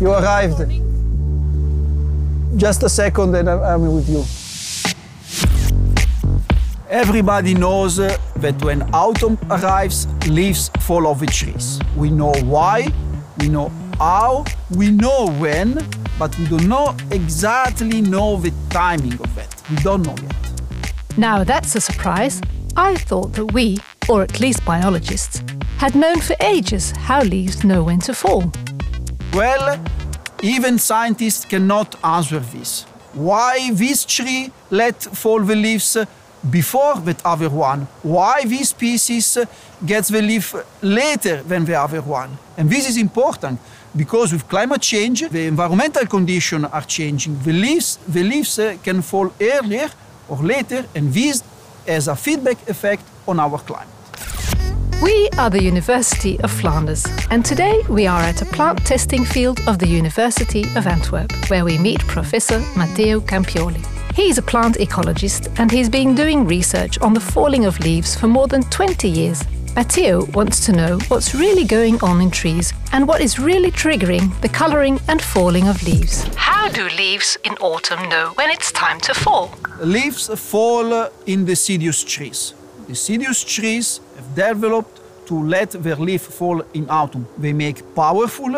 You arrived. Just a second and I'm with you. Everybody knows that when autumn arrives, leaves fall off the trees. We know why, we know how, we know when, but we do not exactly know the timing of it. We don't know yet. Now that's a surprise. I thought that we, or at least biologists, had known for ages how leaves know when to fall. Well, even scientists cannot answer this. Why this tree let fall the leaves before the other one? Why this species gets the leaf later than the other one? And this is important because with climate change, the environmental conditions are changing. The leaves, the leaves uh, can fall earlier or later, and this has a feedback effect on our climate. We are the University of Flanders, and today we are at a plant testing field of the University of Antwerp, where we meet Professor Matteo Campioli. He is a plant ecologist and he's been doing research on the falling of leaves for more than 20 years. Matteo wants to know what's really going on in trees and what is really triggering the colouring and falling of leaves. How do leaves in autumn know when it's time to fall? Leaves fall in deciduous trees. Deciduous trees have developed to let their leaf fall in autumn. They make powerful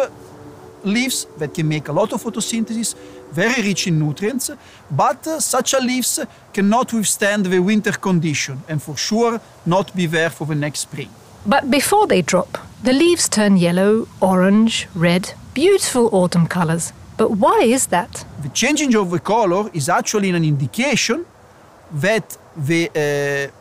leaves that can make a lot of photosynthesis, very rich in nutrients, but uh, such a leaves cannot withstand the winter condition and for sure not be there for the next spring. But before they drop, the leaves turn yellow, orange, red, beautiful autumn colors. But why is that? The changing of the color is actually an indication that the uh,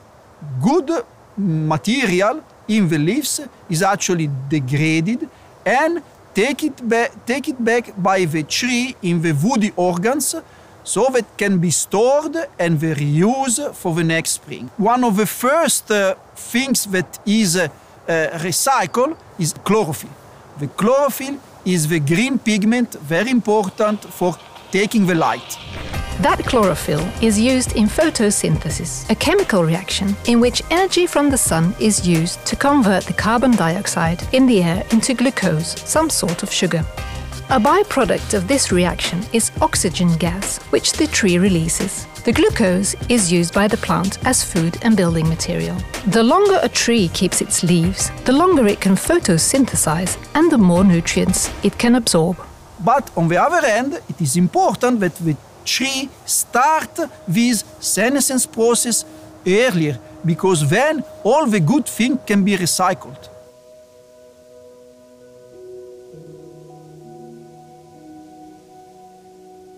good material in the leaves is actually degraded and take it, ba- take it back by the tree in the woody organs so that can be stored and the reuse for the next spring. One of the first uh, things that is uh, uh, recycled is chlorophyll. The chlorophyll is the green pigment very important for taking the light. That chlorophyll is used in photosynthesis, a chemical reaction in which energy from the sun is used to convert the carbon dioxide in the air into glucose, some sort of sugar. A byproduct of this reaction is oxygen gas, which the tree releases. The glucose is used by the plant as food and building material. The longer a tree keeps its leaves, the longer it can photosynthesize and the more nutrients it can absorb. But on the other hand, it is important that the tree start this senescence process earlier because then all the good things can be recycled.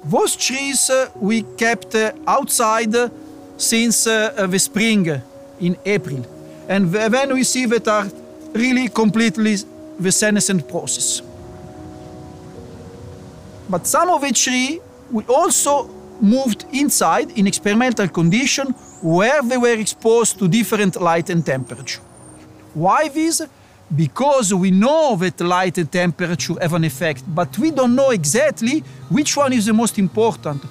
Those trees uh, we kept uh, outside uh, since uh, the spring in April. And then we see that are really completely the senescent process. But some of the tree we also moved inside in experimental condition where they were exposed to different light and temperature. Why this? Because we know that light and temperature have an effect, but we don't know exactly which one is the most important.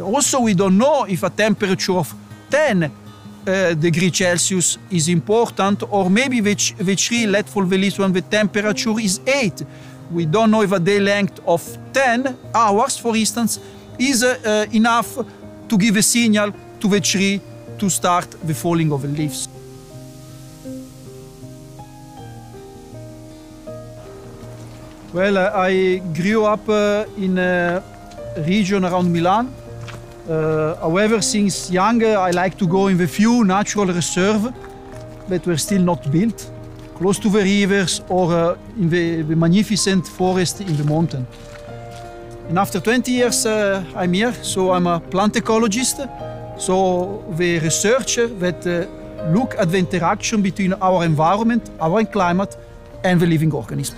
Also, we don't know if a temperature of 10 uh, Celsius is important, or maybe the, the tree let fall the leaves when the temperature is 8. We don't know if a day length of 10 hours, for instance, is uh, enough to give a signal to the tree to start the falling of the leaves. Well, uh, I grew up uh, in a region around Milan. Uh, however, since young, I like to go in the few natural reserves that were still not built, close to the rivers or uh, in the, the, magnificent forest in the mountain. And after 20 years, uh, I'm here, so I'm a plant ecologist. So the researcher that uh, look at the interaction between our environment, our climate, and the living organism.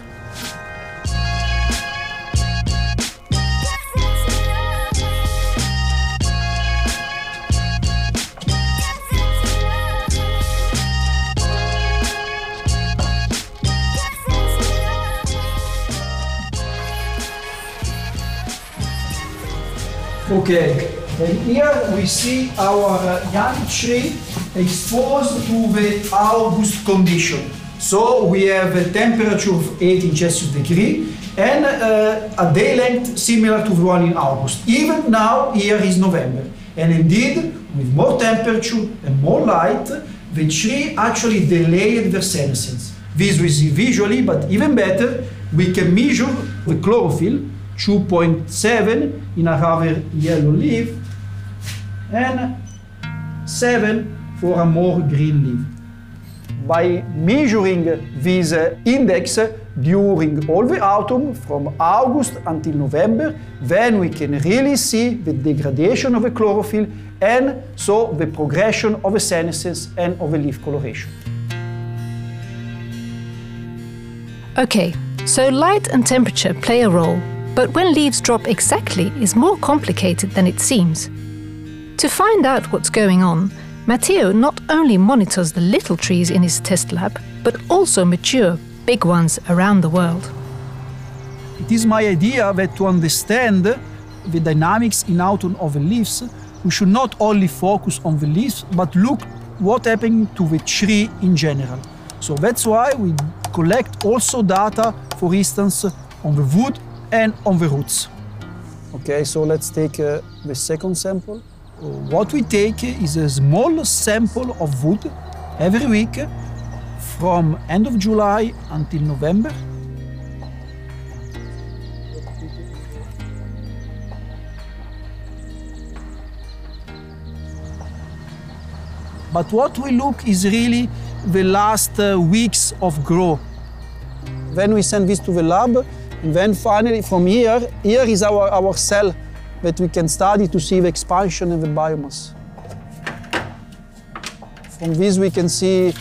Okay, and here we see our uh, young tree exposed to the August condition. So we have a temperature of 18 Celsius degree and uh, a day length similar to the one in August. Even now, here is November. And indeed, with more temperature and more light, the tree actually delayed their senescence. This we see visually, but even better, we can measure the chlorophyll, 2.7 in a rather yellow leaf, and 7 for a more green leaf. By measuring this index during all the autumn, from August until November, then we can really see the degradation of the chlorophyll and so the progression of the senescence and of the leaf coloration. Okay, so light and temperature play a role, but when leaves drop exactly is more complicated than it seems. To find out what's going on, Matteo not only monitors the little trees in his test lab, but also mature, big ones around the world. It is my idea that to understand the dynamics in autumn of the leaves, we should not only focus on the leaves, but look what happened to the tree in general. So that's why we collect also data, for instance, on the wood and on the roots. Okay, so let's take uh, the second sample. What we take is a small sample of wood every week from end of July until November. But what we look is really the last uh, weeks of growth. Then we send this to the lab, then finally from here, here is our, our cell that we can study to see the expansion of the biomass. From this we can see uh,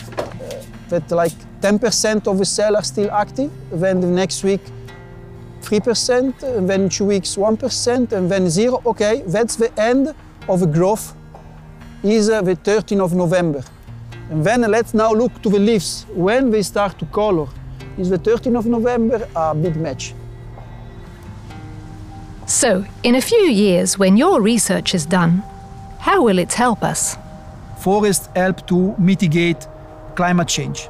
that like 10% of the cells are still active, then the next week 3%, and then two weeks 1%, and then zero. Okay, that's the end of the growth, is uh, the 13th of November. And then let's now look to the leaves. When they start to color, is the 13th of November a big match. So, in a few years, when your research is done, how will it help us? Forests help to mitigate climate change.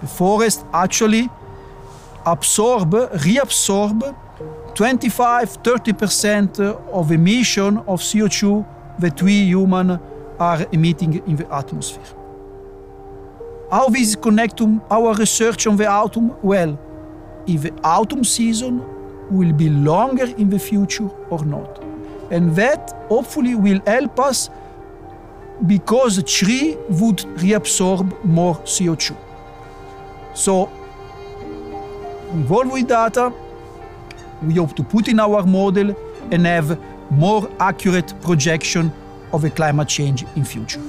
The forest actually absorb, reabsorb 25-30% of emission of CO2 that we humans are emitting in the atmosphere. How this connect to our research on the autumn? Well, if the autumn season will be longer in the future or not. And that hopefully will help us because the tree would reabsorb more CO2. So, with all the data, we hope to put in our model and have more accurate projection of the climate change in future.